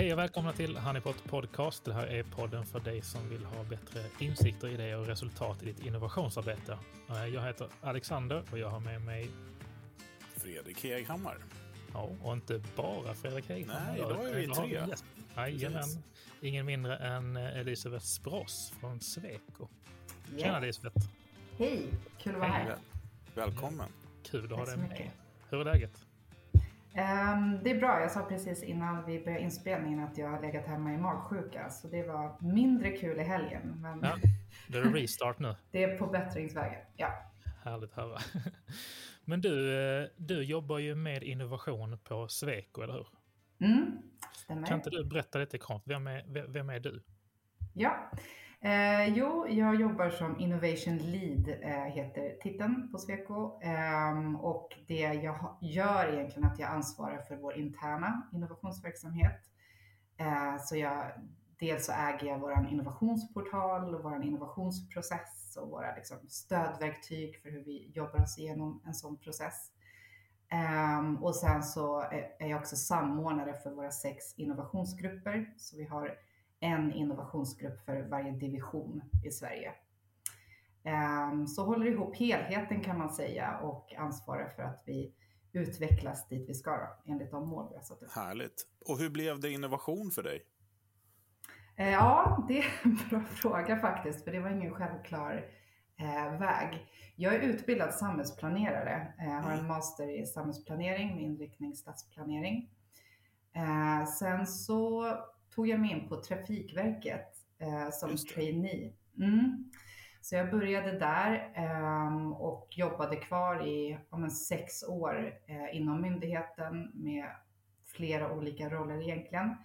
Hej och välkomna till Honeypot Podcast. Det här är podden för dig som vill ha bättre insikter, idéer och resultat i ditt innovationsarbete. Eh, Jag heter Alexander och jag har med mig, Fredrik Heghammar. ja, och inte bara Fredrik Hegman. Nej, idag är vi tre. gäst. Jajamän. Ingen mindre än eh, Elisabeth Spross från Sweco. Yes. Tjena Elisabeth. Hej, kul att vara här. Väl- Välkommen. Kul att ha dig med. Hur är läget? Ehm, det är bra, jag sa precis innan vi började inspelningen att jag har legat hemma i magsjuka, så det var mindre kul i helgen. Men Ja. Det är restart nu. det är på bättringsvägen. Ja. Härligt att höra. Men du, eh, du jobbar ju med innovation på Sweco, eller hur? Mm, stämmer. Kan inte du berätta lite kort? Vem är, vem- vem är du? Ja. Eh, jo, jag jobbar som Innovation Lead, eh, heter titeln på Sweco. Eh, och det jag gör egentligen är att jag ansvarar för vår interna innovationsverksamhet. Eh, så jag, dels så äger jag vår innovationsportal och vår innovationsprocess och våra liksom, stödverktyg för hur vi jobbar oss igenom en sån process. Ehm, och sen så är är jag också samordnare för våra sex innovationsgrupper. Så vi har en innovationsgrupp för varje division i Sverige. Ehm, Så håller ihop helheten kan man säga och ansvarar för att vi utvecklas dit vi ska då, enligt de mål vi har satt upp. Härligt. Och hur blev det innovation för dig? Eh, Ja, det är en bra fråga faktiskt, för det var ingen självklar eh, väg. Jag är utbildad samhällsplanerare, eh, har en master i samhällsplanering med inriktning stadsplanering. Eh, sen så tog jag mig in på Trafikverket eh, som trainee. Mm. Så jag började där ehm, och jobbade kvar i ja, men, sex år eh, inom myndigheten med flera olika roller egentligen.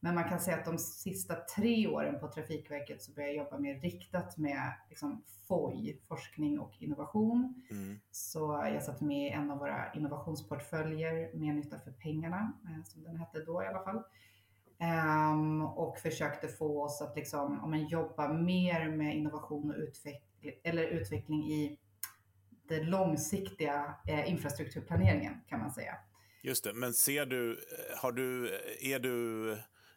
Men man kan säga att de sista tre åren på Trafikverket så började jag jobba mer riktat med liksom, FOI, forskning och innovation. Mm. Så jag satt med i en av våra innovationsportföljer, Mer nytta för pengarna, eh, som den hette då i alla fall. Um, och försökte få oss att liksom, om man jobba mer med innovation och utveckling, eller utveckling i den långsiktiga eh, infrastrukturplaneringen kan man säga. Just det, men ser du, har du, är du,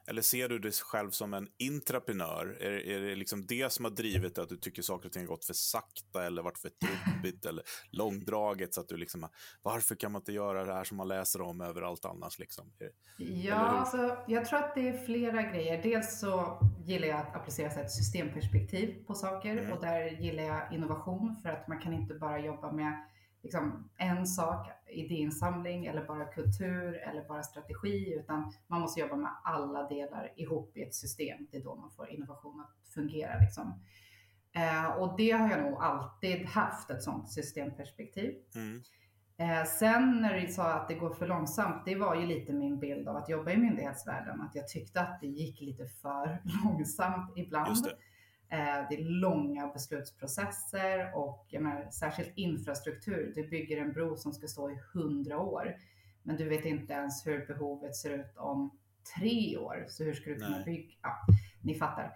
eller ser du dig själv som en intraprenör? Är, är det liksom det som har drivit dig att du tycker saker och ting har gått för sakta eller varit för trubbigt eller långdraget så att du liksom, varför kan man inte göra det här som man läser om överallt annars liksom? Ja, alltså, jag tror att det är flera grejer. Dels så gillar jag att applicera ett systemperspektiv på saker Mm. och där gillar jag innovation för att man kan inte bara jobba med liksom, en sak, idéinsamling eller bara kultur eller bara strategi utan man måste jobba med alla delar ihop i ett system. Det är då man får innovation att fungera. Liksom. Eh, och det har jag nog alltid haft, ett sånt systemperspektiv. Mm. Eh, sen när du sa att det går för långsamt, det var ju lite min bild av att jobba i myndighetsvärlden. Att jag tyckte att det gick lite för långsamt ibland. Eh, det är långa beslutsprocesser och jag menar, särskilt infrastruktur. Du bygger en bro som ska stå i hundra år. Men du vet inte ens hur behovet ser ut om tre år. Så hur ska du kunna Nej. bygga? Ja, ni fattar.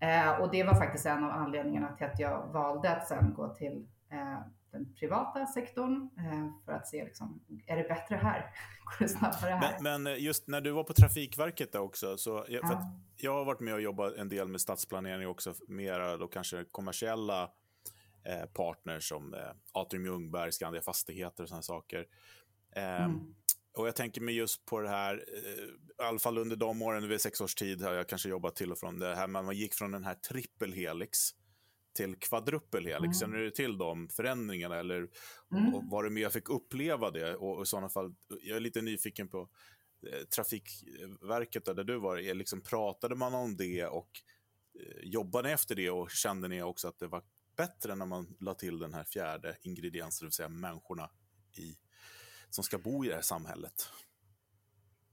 Eh, och det var faktiskt en av anledningarna till att jag valde att sen gå till eh, den privata sektorn eh, för att se, liksom, är det bättre här? Går det snabbare här? Men, men just när du var på Trafikverket där också, så jag, för Ja. att jag har varit med och jobbat en del med stadsplanering också, mera då kanske kommersiella eh, partners som eh, Atrium Ljungberg, Skandia Fastigheter och sådana saker. Eh, Mm. Och jag tänker mig just på det här, eh, i alla fall under de åren, vid sex års tid har jag kanske jobbat till och från det här, man gick från den här trippelhelix till kvadruppelhelix. Mm. Känner du till de förändringarna eller Mm. och var det med jag fick uppleva det? Och, och i sådana fall, jag är lite nyfiken på eh, Trafikverket där, där du var. Är Liksom, pratade man om det och eh, jobbade ni efter det och kände ni också att det var bättre när man la till den här fjärde ingrediensen, det vill säga människorna i, som ska bo i det här samhället?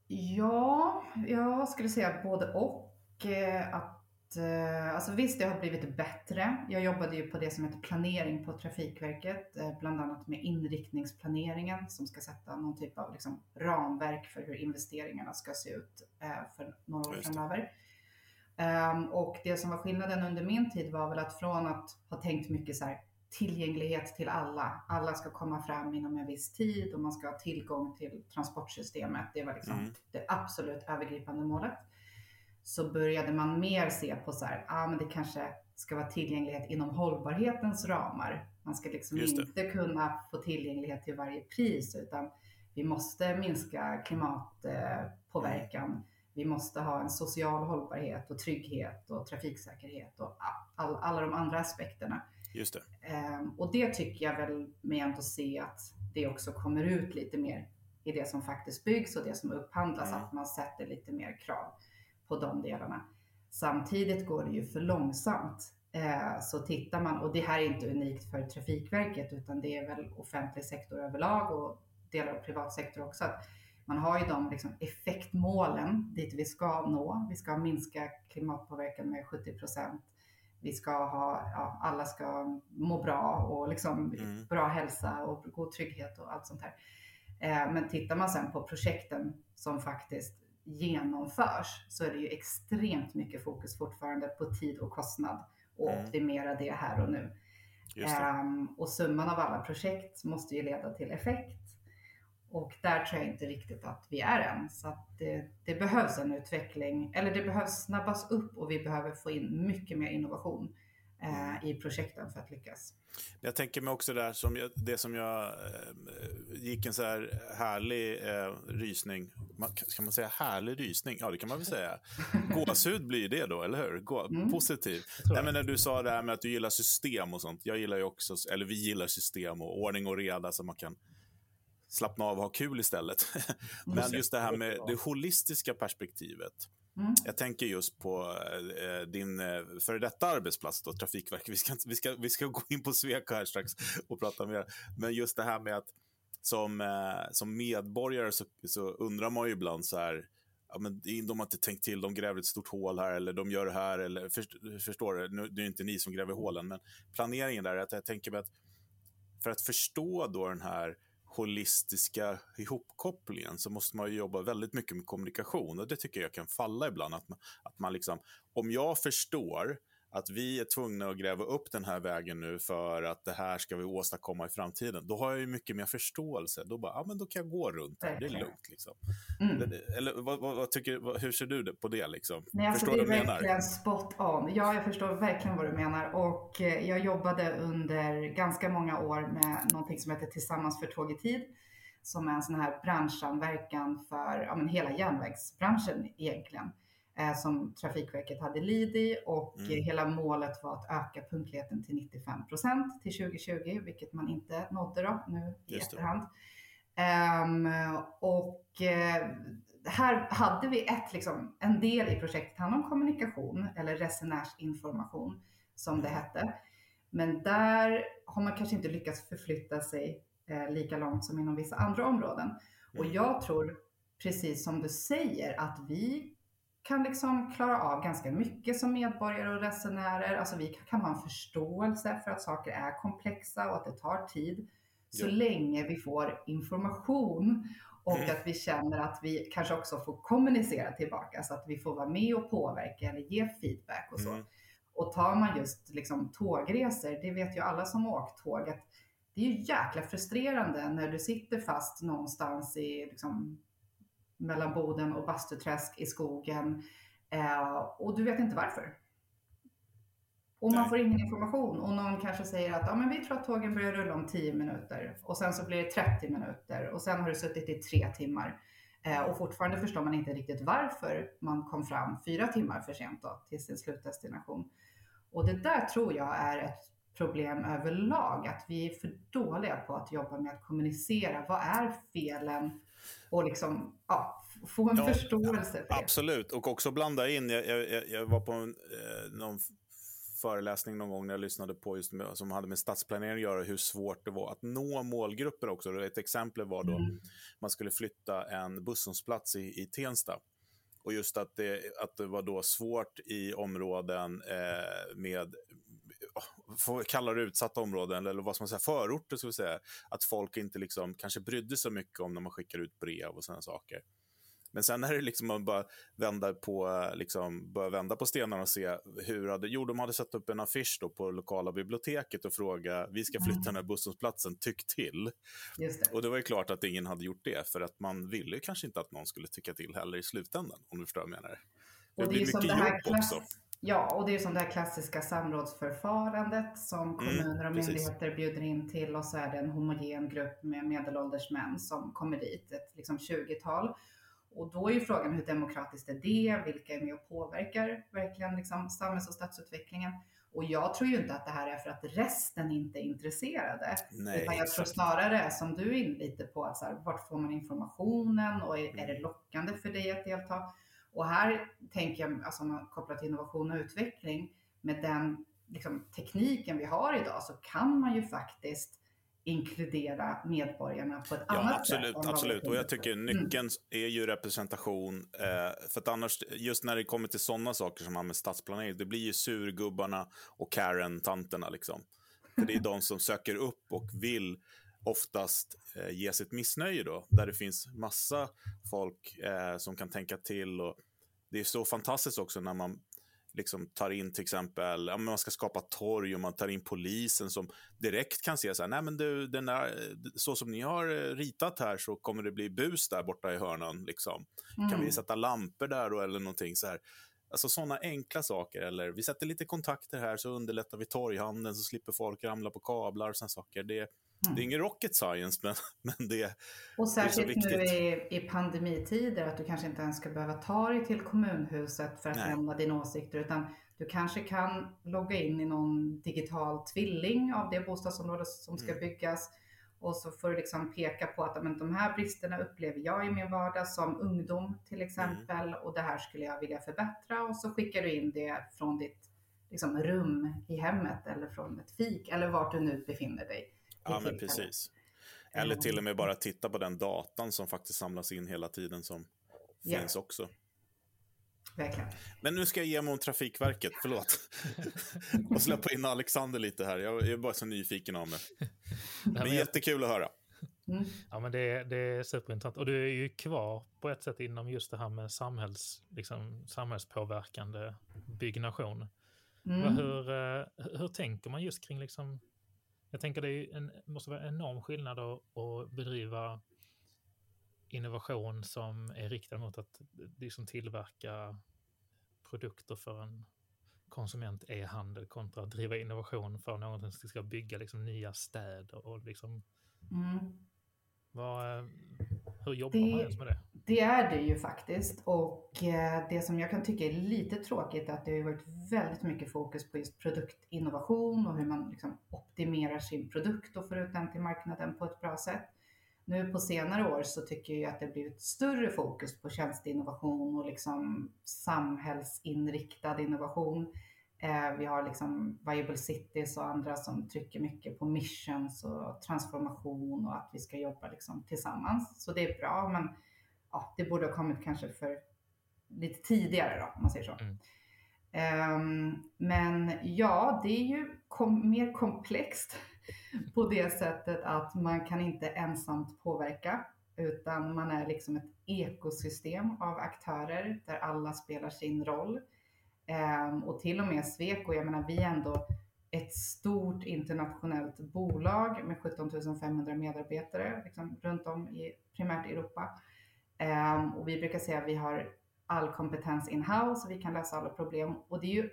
Ja, jag skulle säga både och. Eh, Att, alltså visst, det har blivit bättre. Jag jobbade ju på det som heter planering på Trafikverket, eh, bland annat med inriktningsplaneringen som ska sätta någon typ av liksom, ramverk för hur investeringarna ska se ut eh, för några år framöver. Ehm, och det som var skillnaden under min tid var väl att från att ha tänkt mycket så här tillgänglighet till alla. Alla ska komma fram inom en viss tid och man ska ha tillgång till transportsystemet. Det var liksom Mm. det absolut övergripande målet. Så började man mer se på så här, ah, men det kanske ska vara tillgänglighet inom hållbarhetens ramar. Man ska liksom inte kunna få tillgänglighet till varje pris, utan vi måste minska klimatpåverkan. Vi måste ha en social hållbarhet och trygghet och trafiksäkerhet och all, alla de andra aspekterna. Just det. Ehm, och det tycker jag väl mig ändå se att det också kommer ut lite mer i det som faktiskt byggs och det som upphandlas, mm. att man sätter lite mer krav på de delarna. Samtidigt går det ju för långsamt. Eh, så tittar man, och det här är inte unikt för Trafikverket utan det är väl offentlig sektor överlag och delar av privat sektor också. Att man har ju de liksom effektmålen dit vi ska nå. Vi ska minska klimatpåverkan med 70 procent. Vi ska ha, ja, alla ska må bra och liksom mm. bra hälsa och god trygghet och allt sånt här. Eh, men tittar man sen på projekten som faktiskt genomförs så är det ju extremt mycket fokus fortfarande på tid och kostnad och mm. optimera det här och nu. Um, och summan av alla projekt måste ju leda till effekt. Och där tror jag inte riktigt att vi är än. Så att det, det, behövs en utveckling, eller det behövs snabbas upp och vi behöver få in mycket mer innovation eh, i projekten för att lyckas. Jag tänker mig också där, som jag, det som jag eh, gick en så här härlig eh, rysning. Kan man säga härlig rysning? Ja, det kan man väl säga. Gåshud blir det då, eller hur? Gå, mm. Positiv. Nej, men när du sa det här med att du gillar system och sånt. Jag gillar ju också, eller vi gillar system och ordning och reda så man kan slappna av och ha kul istället. men just det här med det holistiska perspektivet. Mm. Jag tänker just på eh, eh, din eh, före detta arbetsplats, då, Trafikverket. Vi ska, vi, ska, vi ska gå in på Sweco här strax och prata mer. Men just det här med att som, eh, som medborgare så, så undrar man ju ibland så här, ja, men de har inte tänkt till, de gräver ett stort hål här eller de gör det här. Eller, för, förstår du? Nu, det är inte ni som gräver hålen, men planeringen där, att jag tänker mig att för att förstå då den här holistiska ihopkopplingen så måste man jobba väldigt mycket med kommunikation och det tycker jag kan falla ibland. Att man, att man liksom, om jag förstår att vi är tvungna att gräva upp den här vägen nu för att det här ska vi åstadkomma i framtiden. Då har jag ju mycket mer förståelse. Då, bara, ja, men då kan jag gå runt här, det är lugnt. Liksom. Mm. Eller, eller vad, vad, vad, tycker, hur ser du på det? Liksom? Nej, alltså, förstår det är verkligen menar? spot on. Ja, jag förstår verkligen vad du menar. Och eh, jag jobbade under ganska många år med någonting som heter Tillsammans för tåg i tid som är en sån här branschsamverkan för ja, men hela järnvägsbranschen egentligen. Eh, som Trafikverket hade lid i och mm. hela målet var att öka punktligheten till 95 procent till 2020, vilket man inte nådde då nu i efterhand. Um, och uh, här hade vi ett, liksom, en del i projektet handlade om kommunikation eller resenärsinformation som det mm. hette. Men där har man kanske inte lyckats förflytta sig eh, lika långt som inom vissa andra områden. Mm. Och jag tror, precis som du säger, att vi kan liksom klara av ganska mycket som medborgare och resenärer. Alltså vi kan ha en förståelse för att saker är komplexa och att det tar tid. Så ja. länge vi får information och mm. att vi känner att vi kanske också får kommunicera tillbaka så att vi får vara med och påverka eller ge feedback och så. Mm. Och tar man just liksom tågresor, det vet ju alla som åkt tåg, att det är ju jäkla frustrerande när du sitter fast någonstans i liksom mellan Boden och Bastuträsk i skogen. Eh, och du vet inte varför. Och man får ingen information och någon kanske säger att ja, men vi tror att tågen börjar rulla om 10 minuter och sen så blir det 30 minuter och sen har du suttit i tre timmar. Eh, och fortfarande förstår man inte riktigt varför man kom fram fyra timmar för sent då, till sin slutdestination. Och det där tror jag är ett problem överlag, att vi är för dåliga på att jobba med att kommunicera. Vad är felen? och liksom, ja, få en ja, förståelse för. Absolut, och också blanda in. Jag, jag, jag var på en, eh, någon föreläsning någon gång när jag lyssnade på just med, som hade med stadsplanering att göra, hur svårt det var att nå målgrupper också. Ett exempel var då mm. man skulle flytta en busshållplats i, i Tensta. Och just att det, att det var då svårt i områden eh, med får kalla det utsatta områden, eller vad ska man säga, förorter, ska vi säga, att folk inte liksom kanske brydde sig mycket om när man skickar ut brev och sådana saker. Men sen är det liksom man bara vända på, liksom, börja vända på stenarna och se hur hade, jo, de hade satt upp en affisch då på lokala biblioteket och fråga, vi ska flytta mm. den här busshållplatsen, tyck till. Det. Och det var ju klart att ingen hade gjort det, för att man ville kanske inte att någon skulle tycka till heller i slutändan, om du förstår vad jag menar. Det blir mycket jobb också. Ja, och det är som det här klassiska samrådsförfarandet som mm, kommuner och myndigheter mm, bjuder in till och så är det en homogen grupp med medelålders män som kommer dit, ett liksom 20-tal. Och då är ju frågan hur demokratiskt är det? Vilka är med och påverkar verkligen liksom samhälls och stadsutvecklingen? Och jag tror ju inte att det här är för att resten inte är intresserade. Nej, utan jag tror snarare, som du är inne lite på, att så här, vart får man informationen och är, är det lockande för dig att delta? Och här tänker jag, alltså om man kopplar till innovation och utveckling, med den liksom, tekniken vi har idag så kan man ju faktiskt inkludera medborgarna på ett ja, annat absolut, sätt. Absolut, och jag tycker nyckeln mm. är ju representation. Eh, för att annars, just när det kommer till sådana saker som har med stadsplanering, det blir ju surgubbarna och Karen-tanterna liksom. För det är de som söker upp och vill oftast eh, ge sitt missnöje då, där det finns massa folk eh, som kan tänka till. Och det är så fantastiskt också när man liksom tar in till exempel, ja, man ska skapa torg och man tar in polisen som direkt kan se så här, nej men du, den där, så som ni har eh, ritat här så kommer det bli bus där borta i hörnan. Liksom. Mm. Kan vi mm. sätta lampor där då eller någonting så här. Alltså sådana enkla saker. Eller vi sätter lite kontakter här så underlättar vi torghandeln så slipper folk ramla på kablar och sådana saker. Det, Mm. Det är ingen rocket science, men, men det, och särskilt det är så viktigt. nu i, i pandemitider, att du kanske inte ens ska behöva ta dig till kommunhuset för att Nej. lämna dina åsikter, utan du kanske kan logga in i någon digital tvilling av det bostadsområde som ska mm. byggas. Och så får du liksom peka på att men, de här bristerna upplever jag i min vardag som ungdom till exempel. Mm. Och det här skulle jag vilja förbättra. Och så skickar du in det från ditt liksom, rum i hemmet eller från ett fik eller vart du nu befinner dig. Ja, men precis. Eller till och med bara titta på den datan som faktiskt samlas in hela tiden som yeah. finns också. Verkligen. Men nu ska jag ge mig om Trafikverket, förlåt. och släppa in Alexander lite här. Jag är bara så nyfiken av mig. Det är jättekul att höra. Mm. Ja, men det, det är superintressant. Och du är ju kvar på ett sätt inom just det här med samhälls, liksom, samhällspåverkande byggnation. Mm. Hur, eh, hur tänker man just kring liksom jag tänker det en, måste vara en enorm skillnad att, att bedriva innovation som är riktad mot att liksom tillverka produkter för en konsument e-handel kontra att driva innovation för någonting som ska bygga liksom nya städer och liksom mm. vad, hur jobbar det, man ens med det? Det är det ju faktiskt och eh, det som jag kan tycka är lite tråkigt är att det har varit väldigt mycket fokus på just produktinnovation och hur man liksom optimerar sin produkt och får ut den till marknaden på ett bra sätt. Nu på senare år så tycker jag att det har blivit större fokus på tjänsteinnovation och liksom samhällsinriktad innovation. Eh, vi har liksom Viable Cities och andra som trycker mycket på missions och transformation och att vi ska jobba liksom tillsammans. Så det är bra, men ja, det borde ha kommit kanske för lite tidigare då, om man säger så. Mm. Um, men ja, det är ju kom mer komplext på det sättet att man kan inte ensamt påverka, utan man är liksom ett ekosystem av aktörer där alla spelar sin roll. Um, och till och med Sweco, jag menar vi är ändå ett stort internationellt bolag med 17 500 medarbetare liksom, runt om i primärt Europa. Um, och vi brukar säga att vi har all kompetens in-house och vi kan lösa alla problem. Och det är ju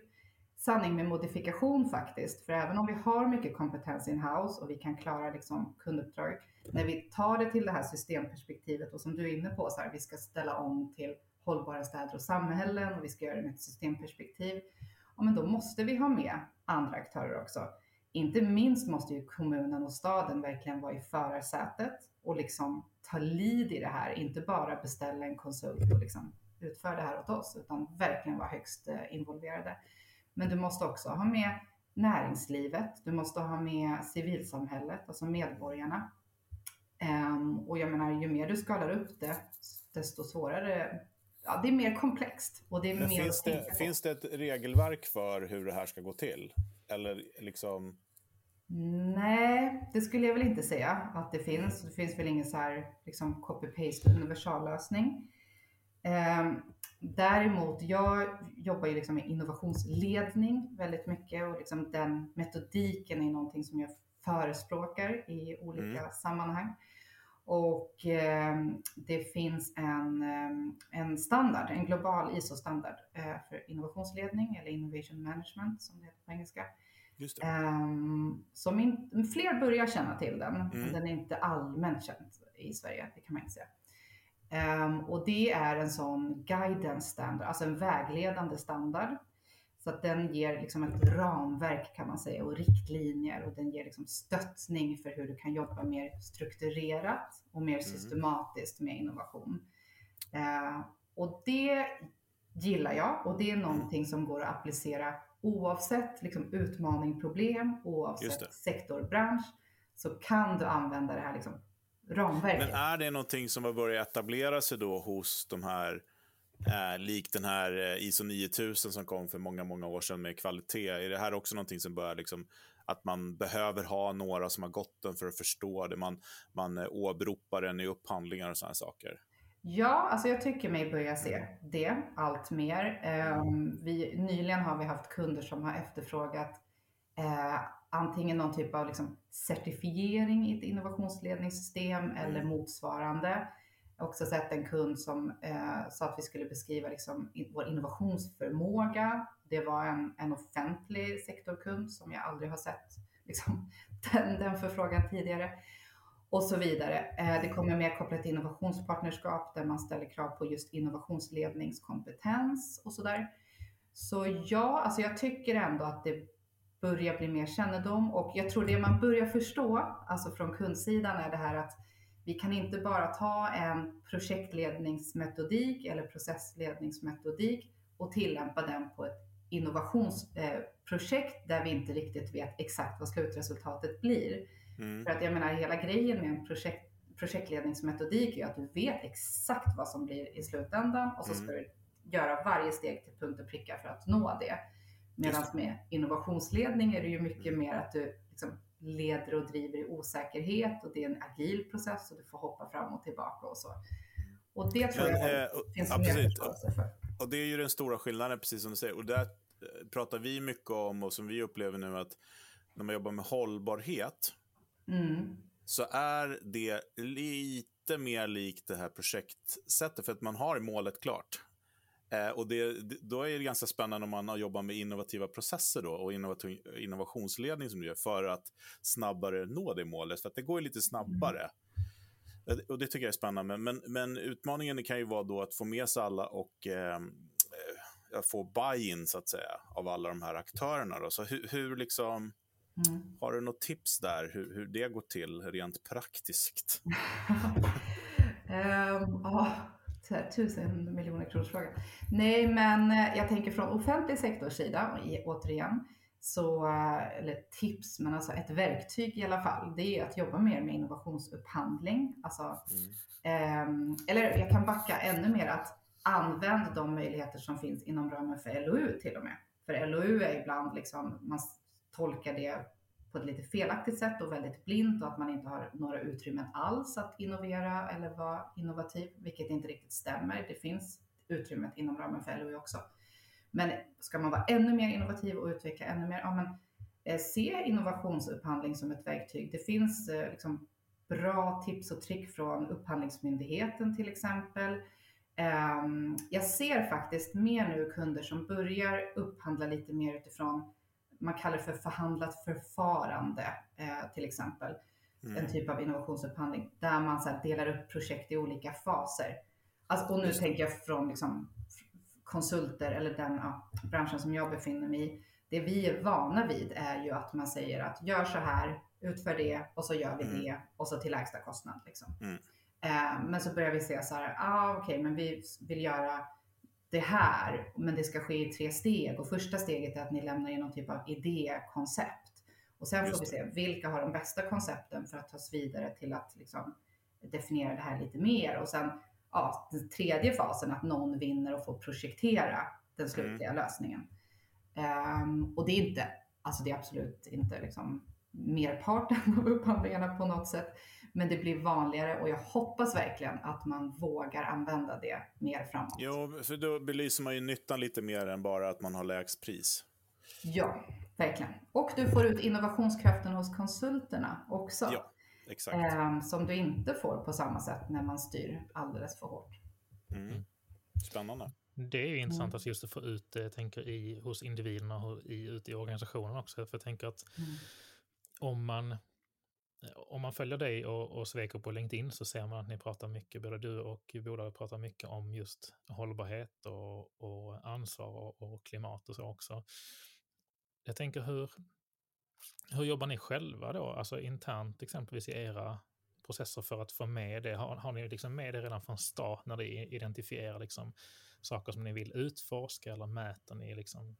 sanning med modifikation faktiskt. För även om vi har mycket kompetens in-house och vi kan klara liksom kunduppdrag, när vi tar det till det här systemperspektivet och som du är inne på, så här, vi ska ställa om till hållbara städer och samhällen och vi ska göra det med ett systemperspektiv. Ja, men då måste vi ha med andra aktörer också. Inte minst måste ju kommunen och staden verkligen vara i förarsätet och liksom ta lead i det här, inte bara beställa en konsult och liksom utför det här åt oss, utan verkligen vara högst eh, involverade. Men du måste också ha med näringslivet, du måste ha med civilsamhället, alltså medborgarna. Um, och jag menar, ju mer du skalar upp det, desto svårare Ja, det är mer komplext. Och det är Men mer finns, det, finns det ett regelverk för hur det här ska gå till? Eller liksom... Nej, det skulle jag väl inte säga att det finns. Det finns väl ingen så här liksom copy-paste universallösning. Eh, däremot, jag jobbar ju liksom med innovationsledning väldigt mycket och liksom den metodiken är någonting som jag förespråkar i olika mm. sammanhang. Och eh, det finns en, eh, en standard, en global ISO-standard eh, för innovationsledning eller innovation management som det heter på engelska. Um, som in, fler börjar känna till den, mm. den är inte allmänt känd i Sverige, det kan man inte säga. Um, och det är en sån guidance standard, alltså en vägledande standard. Så att den ger liksom ett ramverk kan man säga och riktlinjer och den ger liksom stöttning för hur du kan jobba mer strukturerat och mer mm. systematiskt med innovation. Uh, och det gillar jag och det är någonting som går att applicera oavsett liksom, utmaning, problem, oavsett sektor, bransch, så kan du använda det här liksom, ramverket. Men är det någonting som har börjat etablera sig då hos de här, eh, likt den här eh, ISO 9000 som kom för många, många år sedan med kvalitet? Är det här också någonting som börjar liksom, att man behöver ha några som har gått den för att förstå det? Man, man eh, åberopar den i upphandlingar och sådana saker. Ja, alltså jag tycker mig börja se det allt mer. Um, vi, nyligen har vi haft kunder som har efterfrågat uh, antingen någon typ av liksom, certifiering i ett innovationsledningssystem mm. eller motsvarande. Jag har också sett en kund som uh, sa att vi skulle beskriva liksom, vår innovationsförmåga. Det var en, en offentlig sektorkund som jag aldrig har sett liksom, den, den förfrågan tidigare och så vidare. Eh, det kommer mer kopplat till innovationspartnerskap där man ställer krav på just innovationsledningskompetens och så där. Så ja, alltså jag tycker ändå att det börjar bli mer kännedom och jag tror det man börjar förstå, alltså från kundsidan, är det här att vi kan inte bara ta en projektledningsmetodik eller processledningsmetodik och tillämpa den på ett innovationsprojekt eh, där vi inte riktigt vet exakt vad slutresultatet blir. Mm. För att jag menar, hela grejen med en projekt, projektledningsmetodik är att du vet exakt vad som blir i slutändan och så ska mm. du göra varje steg till punkt och pricka för att nå det. Medan med innovationsledning är det ju mycket mer att du liksom leder och driver i osäkerhet och det är en agil process och du får hoppa fram och tillbaka och så. Och det tror Men, jag eh, finns absolut. mer förståelse för. Och det är ju den stora skillnaden, precis som du säger. Och där eh, pratar vi mycket om och som vi upplever nu att när man jobbar med hållbarhet Mm. så är det lite mer likt det här projektsättet för att man har målet klart. Eh, och det, då är det ganska spännande om man har jobbat med innovativa processer då, och innovationsledning som du gör för att snabbare nå det målet. För att det går lite snabbare. Mm. Och Det tycker jag är spännande. Men, men utmaningen kan ju vara då att få med sig alla och ehm, eh, få buy-in så att säga av alla de här aktörerna. Då. Så hur, hur liksom Mm. Har du något tips där hur, hur det går till rent praktiskt? um, oh, tusen miljoner kronors fråga. Nej, men eh, jag tänker från offentlig sektors sida, återigen, så, eh, eller tips, men alltså ett verktyg i alla fall, det är att jobba mer med innovationsupphandling. Alltså, mm. um, eller jag kan backa ännu mer att använd de möjligheter som finns inom ramen för LOU till och med. För LOU är ibland liksom, man tolkar det på ett lite felaktigt sätt och väldigt blint och att man inte har några utrymmen alls att innovera eller vara innovativ, vilket inte riktigt stämmer. Det finns utrymmet inom ramen för LOI också. Men ska man vara ännu mer innovativ och utveckla ännu mer, ja men eh, se innovationsupphandling som ett verktyg. Det finns eh, liksom bra tips och trick från Upphandlingsmyndigheten till exempel. Ehm, jag ser faktiskt mer nu kunder som börjar upphandla lite mer utifrån man kallar det för förhandlat förfarande eh, till exempel. Mm. En typ av innovationsupphandling där man så delar upp projekt i olika faser. Alltså, och nu Just. tänker jag från liksom, konsulter eller den ja, branschen som jag befinner mig i. Det vi är vana vid är ju att man säger att gör så här, utför det och så gör vi mm. det och så till lägsta kostnad. Liksom. Mm. Eh, men så börjar vi se så här, ah, okej, okay, men vi vill göra det här, men det ska ske i tre steg. Och första steget är att ni lämnar in någon typ av idékoncept. Och sen får vi se vilka har de bästa koncepten för att tas vidare till att liksom definiera det här lite mer. Och sen ja, den tredje fasen, att någon vinner och får projektera den mm. slutliga mm. lösningen. Um, och det är inte, alltså det är absolut inte liksom merparten av upphandlingarna på något sätt. Men det blir vanligare och jag hoppas verkligen att man vågar använda det mer framåt. Jo, för då belyser man ju nyttan lite mer än bara att man har lägst pris. Ja, verkligen. Och du får ut innovationskraften hos konsulterna också. Ja. exakt. Eh, som du inte får på samma sätt när man styr alldeles för hårt. Mm. Spännande. Det är ju intressant mm. att just få ut det, jag tänker, i, hos individerna och i, ute i organisationen också. För jag tänker att mm. om man Eh, om man följer dig och, och Sweco på LinkedIn så ser man att ni pratar mycket, både du och bolaget pratar mycket om just hållbarhet och, och ansvar och, och, klimat och så också. Jag tänker hur, hur jobbar ni själva då, alltså internt exempelvis i era processer för att få med det? Har, har ni liksom med det redan från start när ni identifierar liksom saker som ni vill utforska eller mäter ni liksom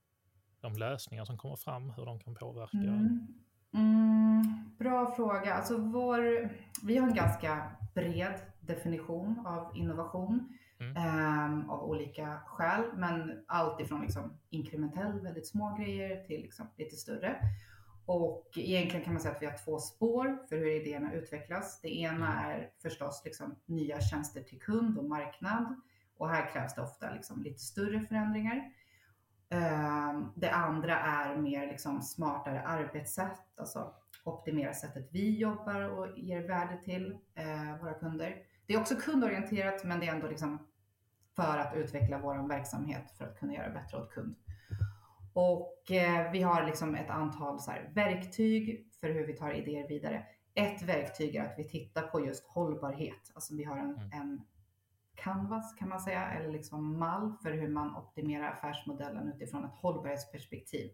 de lösningar som kommer fram, hur de kan påverka? Mm. Mm, bra fråga. Alltså vår, vi har en ganska bred definition av innovation mm. eh, av olika skäl, men allt ifrån liksom inkrementell, väldigt små grejer till liksom lite större. Och egentligen kan man säga att vi har två spår för hur idéerna utvecklas. Det ena mm. är förstås liksom nya tjänster till kund och marknad. Och här krävs det ofta liksom lite större förändringar. Ehm, det andra är mer liksom smartare arbetssätt, alltså optimera sättet vi jobbar och ger värde till eh, våra kunder. Det är också kundorienterat, men det är ändå liksom för att utveckla vår verksamhet för att kunna göra bättre åt kund. Och eh, vi har liksom ett antal verktyg för hur vi tar idéer vidare. Ett verktyg är att vi tittar på just hållbarhet. Alltså vi har en, mm. en canvas kan man säga, eller liksom mall för hur man optimerar affärsmodellen utifrån ett hållbarhetsperspektiv.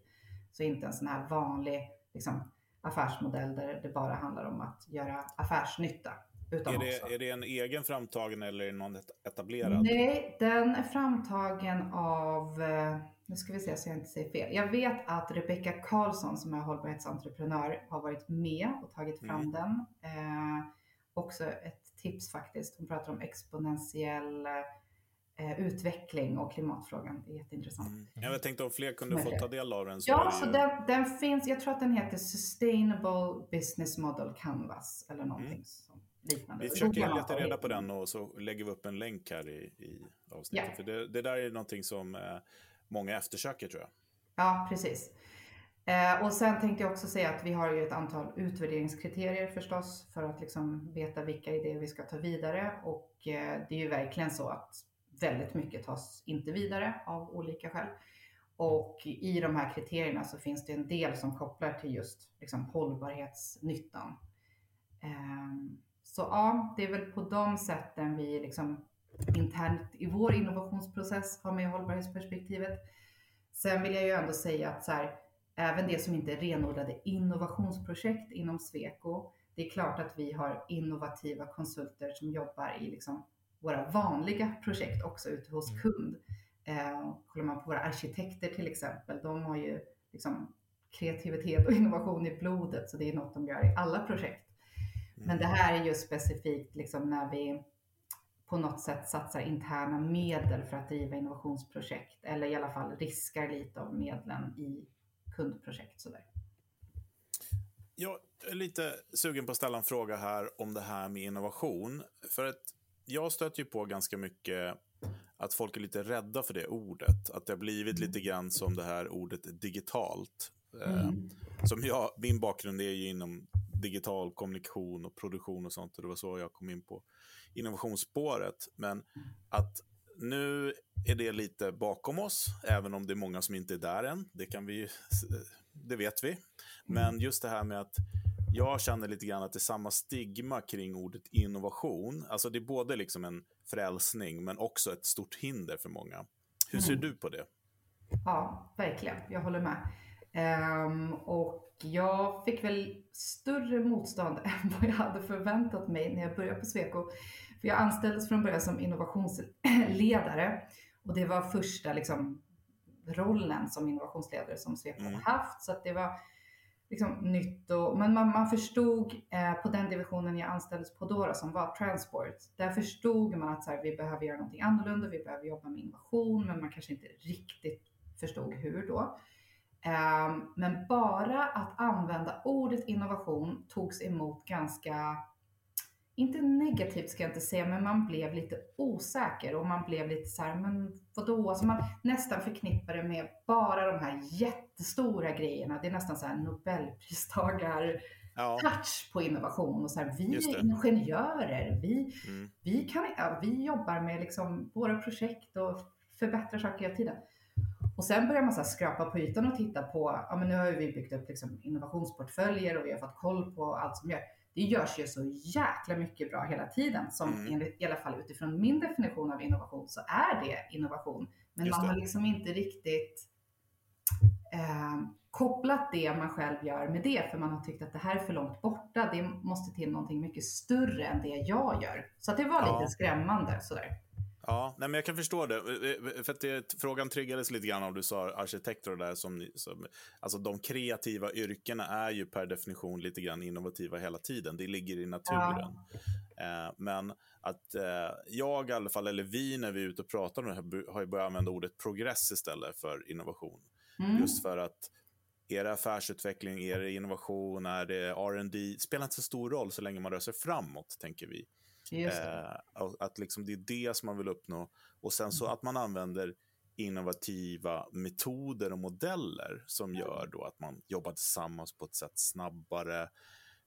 Så inte en sån här vanlig liksom, affärsmodell där det bara handlar om att göra affärsnytta. Utan är, det, också. är det en egen framtagen eller är det någon etablerad? Nej, den är framtagen av, eh, nu ska vi se så jag inte säger fel. Jag vet att Rebecca Karlsson som är hållbarhetsentreprenör har varit med och tagit fram mm. den. Eh, också ett tips faktiskt. Hon pratar om exponentiell eh, utveckling och klimatfrågan. Det är jätteintressant. Mm. Jag tänkte om fler kunde få ta del av den. Så ja, så ju... den, den, finns. Jag tror att den heter Sustainable Business Model Canvas eller någonting mm. som liknande. Vi försöker leta reda på den och så lägger vi upp en länk här i, i avsnittet. Yeah. För det, det, där är någonting som eh, många eftersöker tror jag. Ja, precis. Eh, och sen tänkte jag också säga att vi har ju ett antal utvärderingskriterier förstås för att liksom veta vilka idéer vi ska ta vidare och eh, det är ju verkligen så att väldigt mycket tas inte vidare av olika skäl. Och i de här kriterierna så finns det en del som kopplar till just liksom, hållbarhetsnyttan. Eh, så ja, det är väl på de sätten vi liksom internt i vår innovationsprocess har med hållbarhetsperspektivet. Sen vill jag ju ändå säga att så här, även det som inte är renodlade innovationsprojekt inom Sweco. Det är klart att vi har innovativa konsulter som jobbar i liksom våra vanliga projekt också ute hos mm. kund. Eh, kollar man på våra arkitekter till exempel, de har ju liksom kreativitet och innovation i blodet, så det är något de gör i alla projekt. Men det mm. här är ju specifikt liksom när vi på något sätt satsar interna medel för att driva innovationsprojekt eller i alla fall riskar lite av medlen i kundprojekt. Sådär. Jag är lite sugen på att ställa en fråga här om det här med innovation. För att jag stöter ju på ganska mycket att folk är lite rädda för det ordet. Att det har blivit lite grann som det här ordet digitalt. Eh, mm. som jag, min bakgrund är ju inom digital kommunikation och produktion och sånt. Och det var så jag kom in på innovationsspåret. Men att nu är det lite bakom oss, även om det är många som inte är där än. Det, kan vi, det vet vi. Men mm. just det här med att jag känner lite grann att det är samma stigma kring ordet innovation. Alltså det är både liksom en frälsning, men också ett stort hinder för många. Hur ser mm. du på det? Ja, verkligen. Jag håller med. Um, och jag fick väl större motstånd än vad jag hade förväntat mig när jag började på Sweco. För jag anställdes från början som innovationsledare och det var första liksom, rollen som innovationsledare som Sweco mm. hade haft. Så det var liksom nytt. Och, men man, man förstod eh, på den divisionen jag anställdes på då, som var transport. Där förstod man att så här, vi behöver göra någonting annorlunda, vi behöver jobba med innovation, men man kanske inte riktigt förstod hur då. Eh, men bara att använda ordet innovation togs emot ganska inte negativt ska jag inte säga, men man blev lite osäker och man blev lite så här, men vadå? Alltså man nästan förknippar det med bara de här jättestora grejerna. Det är nästan så här Nobelpristagar ja. touch på innovation. Och så här, vi är ingenjörer, vi, mm. vi, kan, ja, vi jobbar med liksom våra projekt och förbättrar saker hela tiden. Och sen börjar man så skrapa på ytan och titta på, ja men nu har vi byggt upp liksom innovationsportföljer och vi har fått koll på allt som görs. Det görs ju så jäkla mycket bra hela tiden som mm. enligt, i alla fall utifrån min definition av innovation så är det innovation. Men Just man det. har liksom inte riktigt eh, kopplat det man själv gör med det för man har tyckt att det här är för långt borta. Det måste till någonting mycket större än det jag gör. Så det var ja. lite skrämmande sådär. Ja, nej, men jag kan förstå det. För att det, frågan triggades lite grann om du sa arkitekter och där som, som, alltså de kreativa yrkena är ju per definition lite grann innovativa hela tiden. Det ligger i naturen. Ja. Eh, men att eh, jag i alla fall, eller vi när vi är ute och pratar om det här, har ju börjat använda ordet progress istället för innovation. Mm. Just för att är det affärsutveckling, är det innovation, är det R&D spelar inte så stor roll så länge man rör sig framåt, tänker vi. Eh, att liksom det är det som man vill uppnå. Och sen så mm. att man använder innovativa metoder och modeller som gör då att man jobbar tillsammans på ett sätt snabbare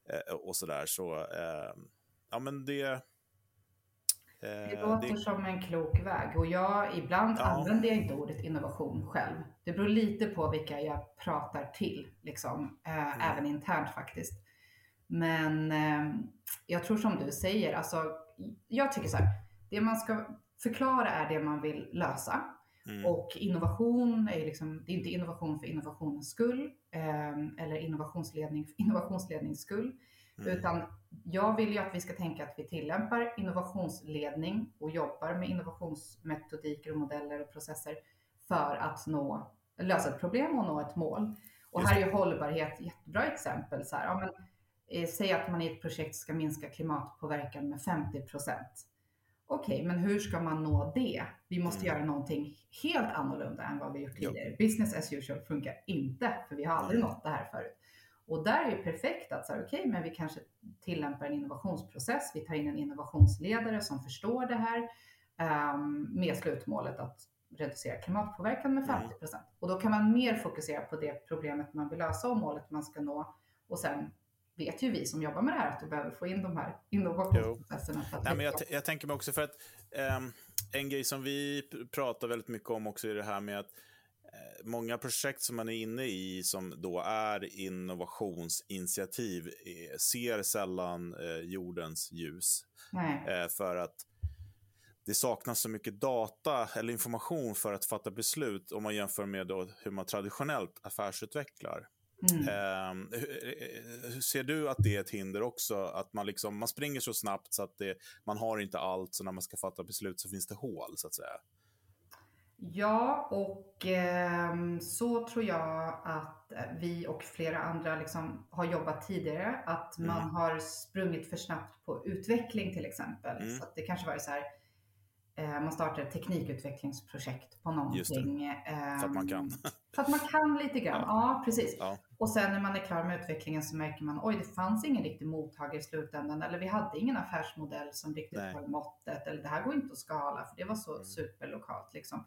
eh, och sådär. Så, eh, ja men det... Det eh, låter det... som en klok väg och jag, ibland ja. använder jag inte ordet innovation själv. Det beror lite på vilka jag pratar till, liksom, eh, mm. även internt faktiskt. Men eh, jag tror som du säger, alltså, jag tycker så här, det man ska förklara är det man vill lösa. Mm. Och innovation är liksom, det är inte innovation för innovationens skull eh, eller innovationsledning för innovationslednings skull. Mm. Utan jag vill ju att vi ska tänka att vi tillämpar innovationsledning och jobbar med innovationsmetodiker och modeller och processer för att nå, lösa ett problem och nå ett mål. Och här är ju hållbarhet ett jättebra exempel. Så här, ja, men, eh, säg att man i ett projekt ska minska klimatpåverkan med 50 procent. Okej, okay, men hur ska man nå det? Vi måste mm. göra någonting helt annorlunda än vad vi gjort tidigare. Business as usual funkar inte, för vi har aldrig mm. nått det här förut. Och där är det perfekt att säga, okej, okay, men vi kanske tillämpar en innovationsprocess. Vi tar in en innovationsledare som förstår det här um, med slutmålet att reducera klimatpåverkan med 50 mm. procent. Mm. Och då kan man mer fokusera på det problemet man vill lösa och målet man ska nå och sen vet ju vi som jobbar med det här att du behöver få in de här innovationsprocesserna. Nej, men jag, jag, tänker mig också för att um, en grej som vi pratar väldigt mycket om också är det här med att uh, många projekt som man är inne i som då är innovationsinitiativ uh, ser sällan uh, jordens ljus. för att det saknas så mycket data eller information för att fatta beslut om man jämför med hur man traditionellt affärsutvecklar. Mm. Eh, hur ser du att det är ett hinder också? Att man, liksom, man springer så snabbt så att det, man har inte allt, så när man ska fatta beslut så finns det hål, så att säga. Ja, och eh, så tror jag att vi och flera andra liksom har jobbat tidigare. Att man mm. har sprungit för snabbt på utveckling till exempel. Mm. Så det kanske var så här, Eh, man startar ett teknikutvecklingsprojekt på någonting. Just det. För att man kan. Ehm, för att man kan lite grann, ja, ja precis. Ja. Och sen när man är klar med utvecklingen så märker man, oj det fanns ingen riktig mottagare i slutändan. Eller vi hade ingen affärsmodell som riktigt höll måttet. Eller det här går inte att skala för det var så mm. superlokalt liksom.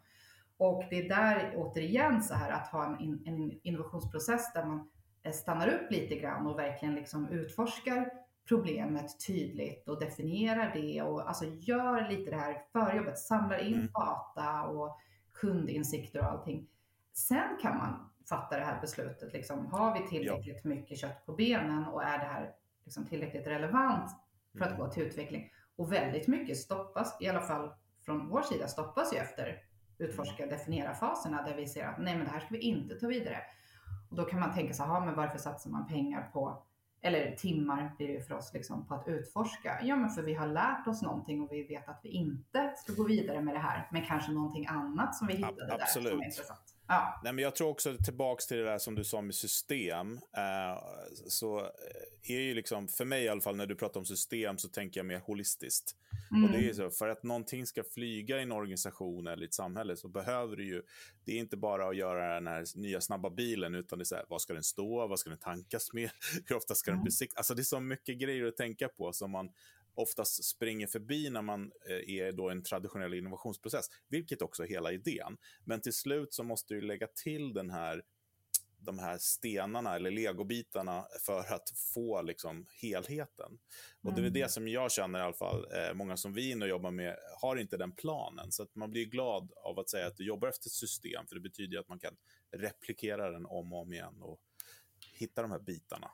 Och det är där återigen så här att ha en, en innovationsprocess där man eh, stannar upp lite grann och verkligen liksom utforskar problemet tydligt och definierar det och alltså gör lite det här förjobbet, samlar in mm. data och kundinsikter och allting. Sen kan man fatta det här beslutet. Liksom, har vi tillräckligt ja. mycket kött på benen och är det här liksom tillräckligt relevant för att mm. gå till utveckling? Och väldigt mycket stoppas, i alla fall från vår sida, stoppas ju efter utforska och definiera-faserna där vi ser att nej, men det här ska vi inte ta vidare. Och då kan man tänka sig, men varför satsar man pengar på eller timmar blir det för oss liksom på att utforska. Ja, men för vi har lärt oss någonting och vi vet att vi inte ska gå vidare med det här, men kanske någonting annat som vi hittade Absolut. där som är intressant. Ja. Nej, men jag tror också tillbaks till det där som du sa med system. Eh, så eh, är ju liksom, för mig i alla fall, när du pratar om system så tänker jag mer holistiskt. Mm. Och det är mm. så, för att någonting ska flyga i en organisation eller i ett samhälle så behöver du ju, det är inte bara att göra den här nya snabba bilen, utan det är så här, vad ska den stå, vad ska den tankas med, hur ofta ska mm. den besiktas? Alltså det är så mycket grejer att tänka på som man oftast springer förbi när man eh, är då en traditionell innovationsprocess, vilket också är hela idén. Men till slut så måste du lägga till den här de här stenarna eller legobitarna för att få liksom, helheten. Och Det är Mm. det som jag känner i alla fall, eh, många som vi och jobbar med har inte den planen. Så att man blir glad av att säga att du jobbar efter ett system, för det betyder att man kan replikera den om och om igen och hitta de här bitarna.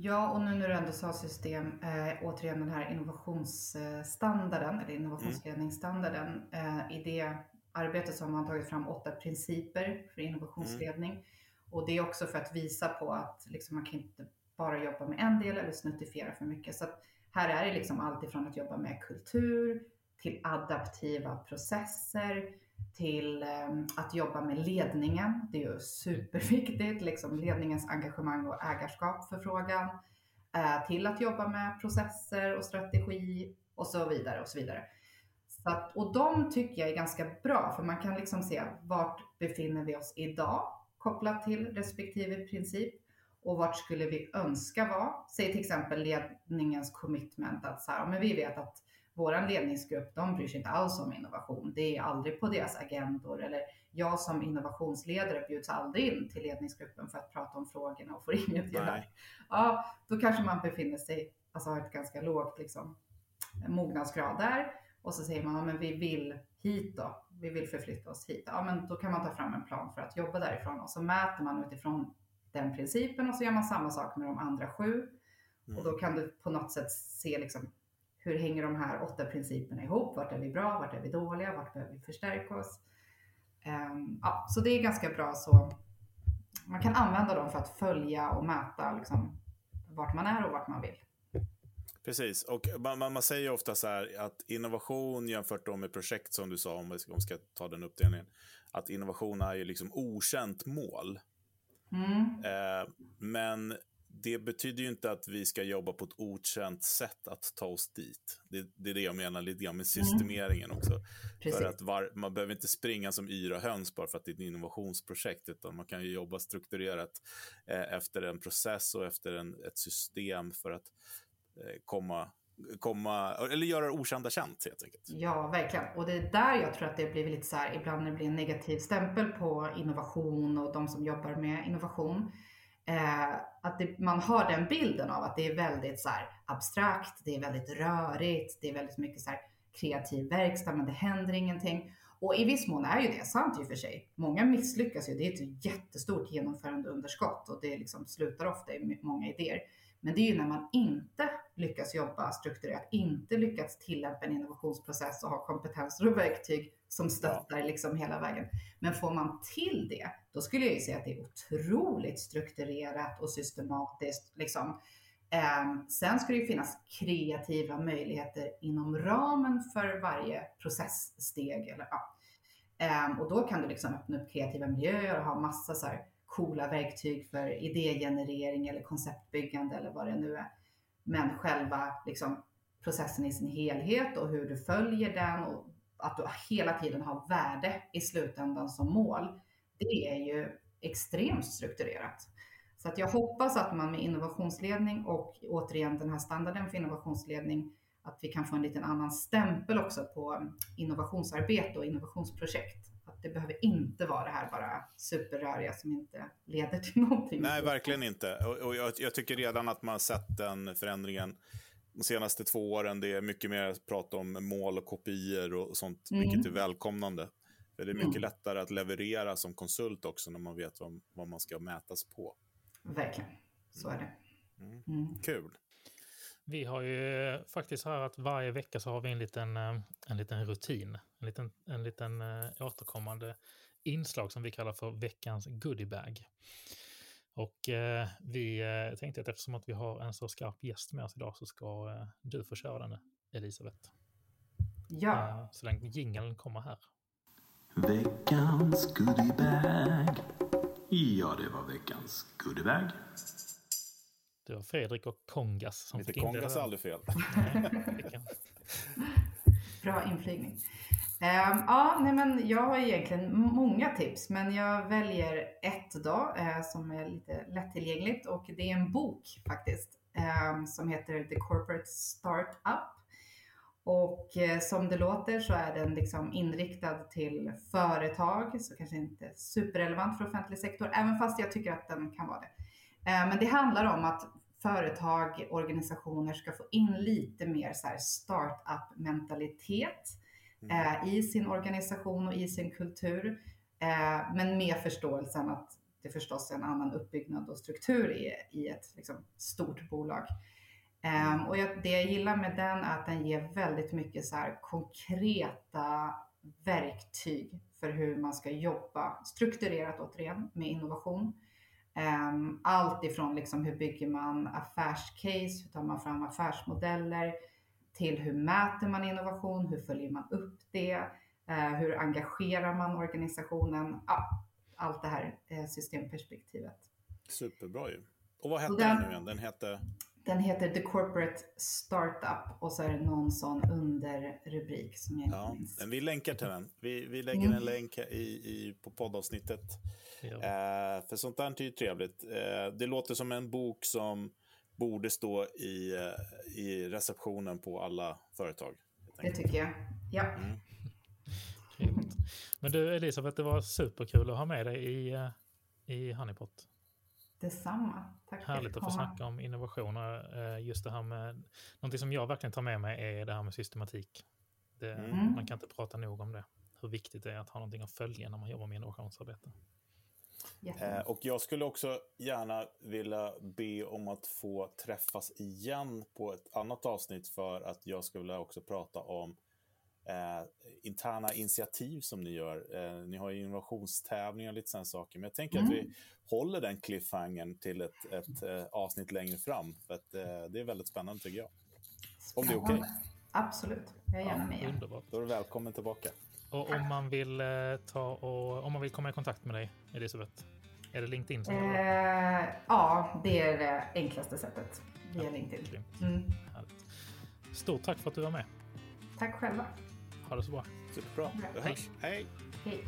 Ja, och nu när du ändå sa system, eh, återigen den här innovationsstandarden, eller innovationsledningsstandarden, eh, i det arbetet så har man tagit fram åtta principer för innovationsledning. Och det är också för att visa på att liksom, man kan inte bara jobba med en del eller snuttifiera för mycket. Så här är det liksom allt ifrån att jobba med kultur, till adaptiva processer, till eh, att jobba med ledningen. Det är ju superviktigt, liksom ledningens engagemang och ägarskap för frågan. Eh, till att jobba med processer och strategi och så vidare och så vidare. Så att, och de tycker jag är ganska bra, för man kan liksom se vart befinner vi oss idag kopplat till respektive princip och vart skulle vi önska vara? Säg till exempel ledningens commitment att så här, men vi vet att vår ledningsgrupp, de bryr sig inte alls om innovation. Det är aldrig på deras agendor eller jag som innovationsledare bjuds aldrig in till ledningsgruppen för att prata om frågorna och får inget. Nej. Ja, då kanske man befinner sig, alltså har ett ganska lågt liksom, mognadsgrad där. Och så säger man, ja men vi vill hit då. Vi vill förflytta oss hit. Ja men då kan man ta fram en plan för att jobba därifrån. Och så mäter man utifrån den principen och så gör man samma sak med de andra sju. Och då kan du på något sätt se liksom, hur hänger de här åtta principerna ihop? Vart är vi bra? Vart är vi dåliga? Vart behöver vi förstärka oss? Ehm, ja, så det är ganska bra så man kan använda dem för att följa och mäta liksom, vart man är och vart man vill. Precis, och man, man, man säger ofta så här att innovation jämfört då med projekt som du sa, om vi ska, om vi ska ta den uppdelningen, att innovation är ju liksom okänt mål. Mm. Eh, men det betyder ju inte att vi ska jobba på ett okänt sätt att ta oss dit. Det, det är det jag menar lite grann med systemeringen också. Precis. För att var, man behöver inte springa som yra höns bara för att det är ett innovationsprojekt, utan man kan ju jobba strukturerat eh, efter en process och efter en, ett system för att eh, komma, komma, eller göra det okända känt helt enkelt. Ja, verkligen. Och det är där jag tror att det blir lite så här, ibland när det blir en negativ stämpel på innovation och de som jobbar med innovation. Eh, att det, man har den bilden av att det är väldigt så här, abstrakt, det är väldigt rörigt, det är väldigt mycket så här, kreativ verkstad, men det händer ingenting. Och i viss mån är ju det sant i och för sig. Många misslyckas ju. Det är ett jättestort genomförandeunderskott och det liksom slutar ofta i många idéer. Men det är ju när man inte lyckas jobba strukturerat, inte lyckats tillämpa en innovationsprocess och ha kompetenser och verktyg som stöttar liksom hela vägen. Men får man till det, då skulle jag ju säga att det är otroligt strukturerat och systematiskt. Liksom. Um, sen ska det ju finnas kreativa möjligheter inom ramen för varje processsteg. Eller, ja. um, och då kan du liksom öppna upp kreativa miljöer och ha massa så här coola verktyg för idégenerering eller konceptbyggande eller vad det nu är. Men själva liksom, processen i sin helhet och hur du följer den och att du hela tiden har värde i slutändan som mål. Det är ju extremt strukturerat. Så att jag hoppas att man med innovationsledning och återigen den här standarden för innovationsledning, att vi kan få en liten annan stämpel också på innovationsarbete och innovationsprojekt. Att det behöver inte vara det här bara superröriga som inte leder till någonting. Nej, verkligen inte. Och, och jag, jag, tycker redan att man har sett den förändringen de senaste två åren. Det är mycket mer prat om mål och kopior och sånt, mm. vilket är välkomnande. För det är mycket mm. lättare att leverera som konsult också när man vet vad, vad man ska mätas på. Verkligen, så är det. Mm. Mm. Kul. Vi har ju faktiskt här att varje vecka så har vi en liten, en liten rutin, en liten, en liten återkommande inslag som vi kallar för veckans goodiebag. Och eh, vi eh, tänkte att eftersom att vi har en så skarp gäst med oss idag så ska eh, du få köra den, Elisabeth. Ja. så den jingeln kommer här. Veckans goodiebag. Ja, det var veckans goodiebag. Det var Fredrik och Kongas som Lite fick Kongas är aldrig fel. Bra inflygning. Um, ja, nej men jag har egentligen många tips, men jag väljer ett då eh, som är lite lättillgängligt och det är en bok faktiskt ehm, som heter The Corporate Startup. Och eh, som det låter så är den liksom inriktad till företag, så kanske inte superrelevant för offentlig sektor, även fast jag tycker att den kan vara det. Ehm, men det handlar om att företag, organisationer ska få in lite mer startup-mentalitet eh, i sin organisation och i sin kultur. Eh, men med förståelsen att det förstås är en annan uppbyggnad och struktur i, i ett liksom, stort bolag. Um, och jag, det jag gillar med den är att den ger väldigt mycket så här konkreta verktyg för hur man ska jobba strukturerat återigen med innovation. Um, allt ifrån liksom hur bygger man affärscase, hur tar man fram affärsmodeller, till hur mäter man innovation, hur följer man upp det, uh, hur engagerar man organisationen, ja, allt det här uh, systemperspektivet. Superbra ju. Och vad hette den, den nu igen? Den hette? Den heter The Corporate Startup och så är det någon sån underrubrik som jag ja, minns. Vi länkar till den. Vi, vi lägger mm. en länk i, i, på poddavsnittet. Ja. Eh, för sånt där är ju trevligt. Eh, det låter som en bok som borde stå i, eh, i receptionen på alla företag. Det tycker jag. Ja. Mm. Men du Elisabeth, det var superkul att ha med dig i, eh, i Honeypot. Detsamma. Tack Härligt att få snacka om innovationer. Eh, just det här med, någonting som jag verkligen tar med mig är det här med systematik. Det, mm. Man kan inte prata nog om det. Hur viktigt det är att ha någonting att följa när man jobbar med innovationsarbete. Eh, och jag skulle också gärna vilja be om att få träffas igen på ett annat avsnitt för att jag skulle också prata om eh, interna initiativ som ni gör. Eh, ni har innovationstävlingar och lite sådana saker. Men jag tänker mm. att vi håller den cliffhangern till ett, ett eh, avsnitt längre fram. För att, eh, det är väldigt spännande tycker jag. Om det är okej? Okay. Absolut, jag är gärna med. Ja, underbart. Då är du välkommen tillbaka. Och om man vill eh, ta och om man vill komma i kontakt med dig, Elisabeth, är det LinkedIn som eh, Ja, det är det enklaste sättet. Via ja, LinkedIn. Mm. Stort tack för att du var med. Tack själva. Ha det så bra. Superbra. Vi hörs. Hej. Hej.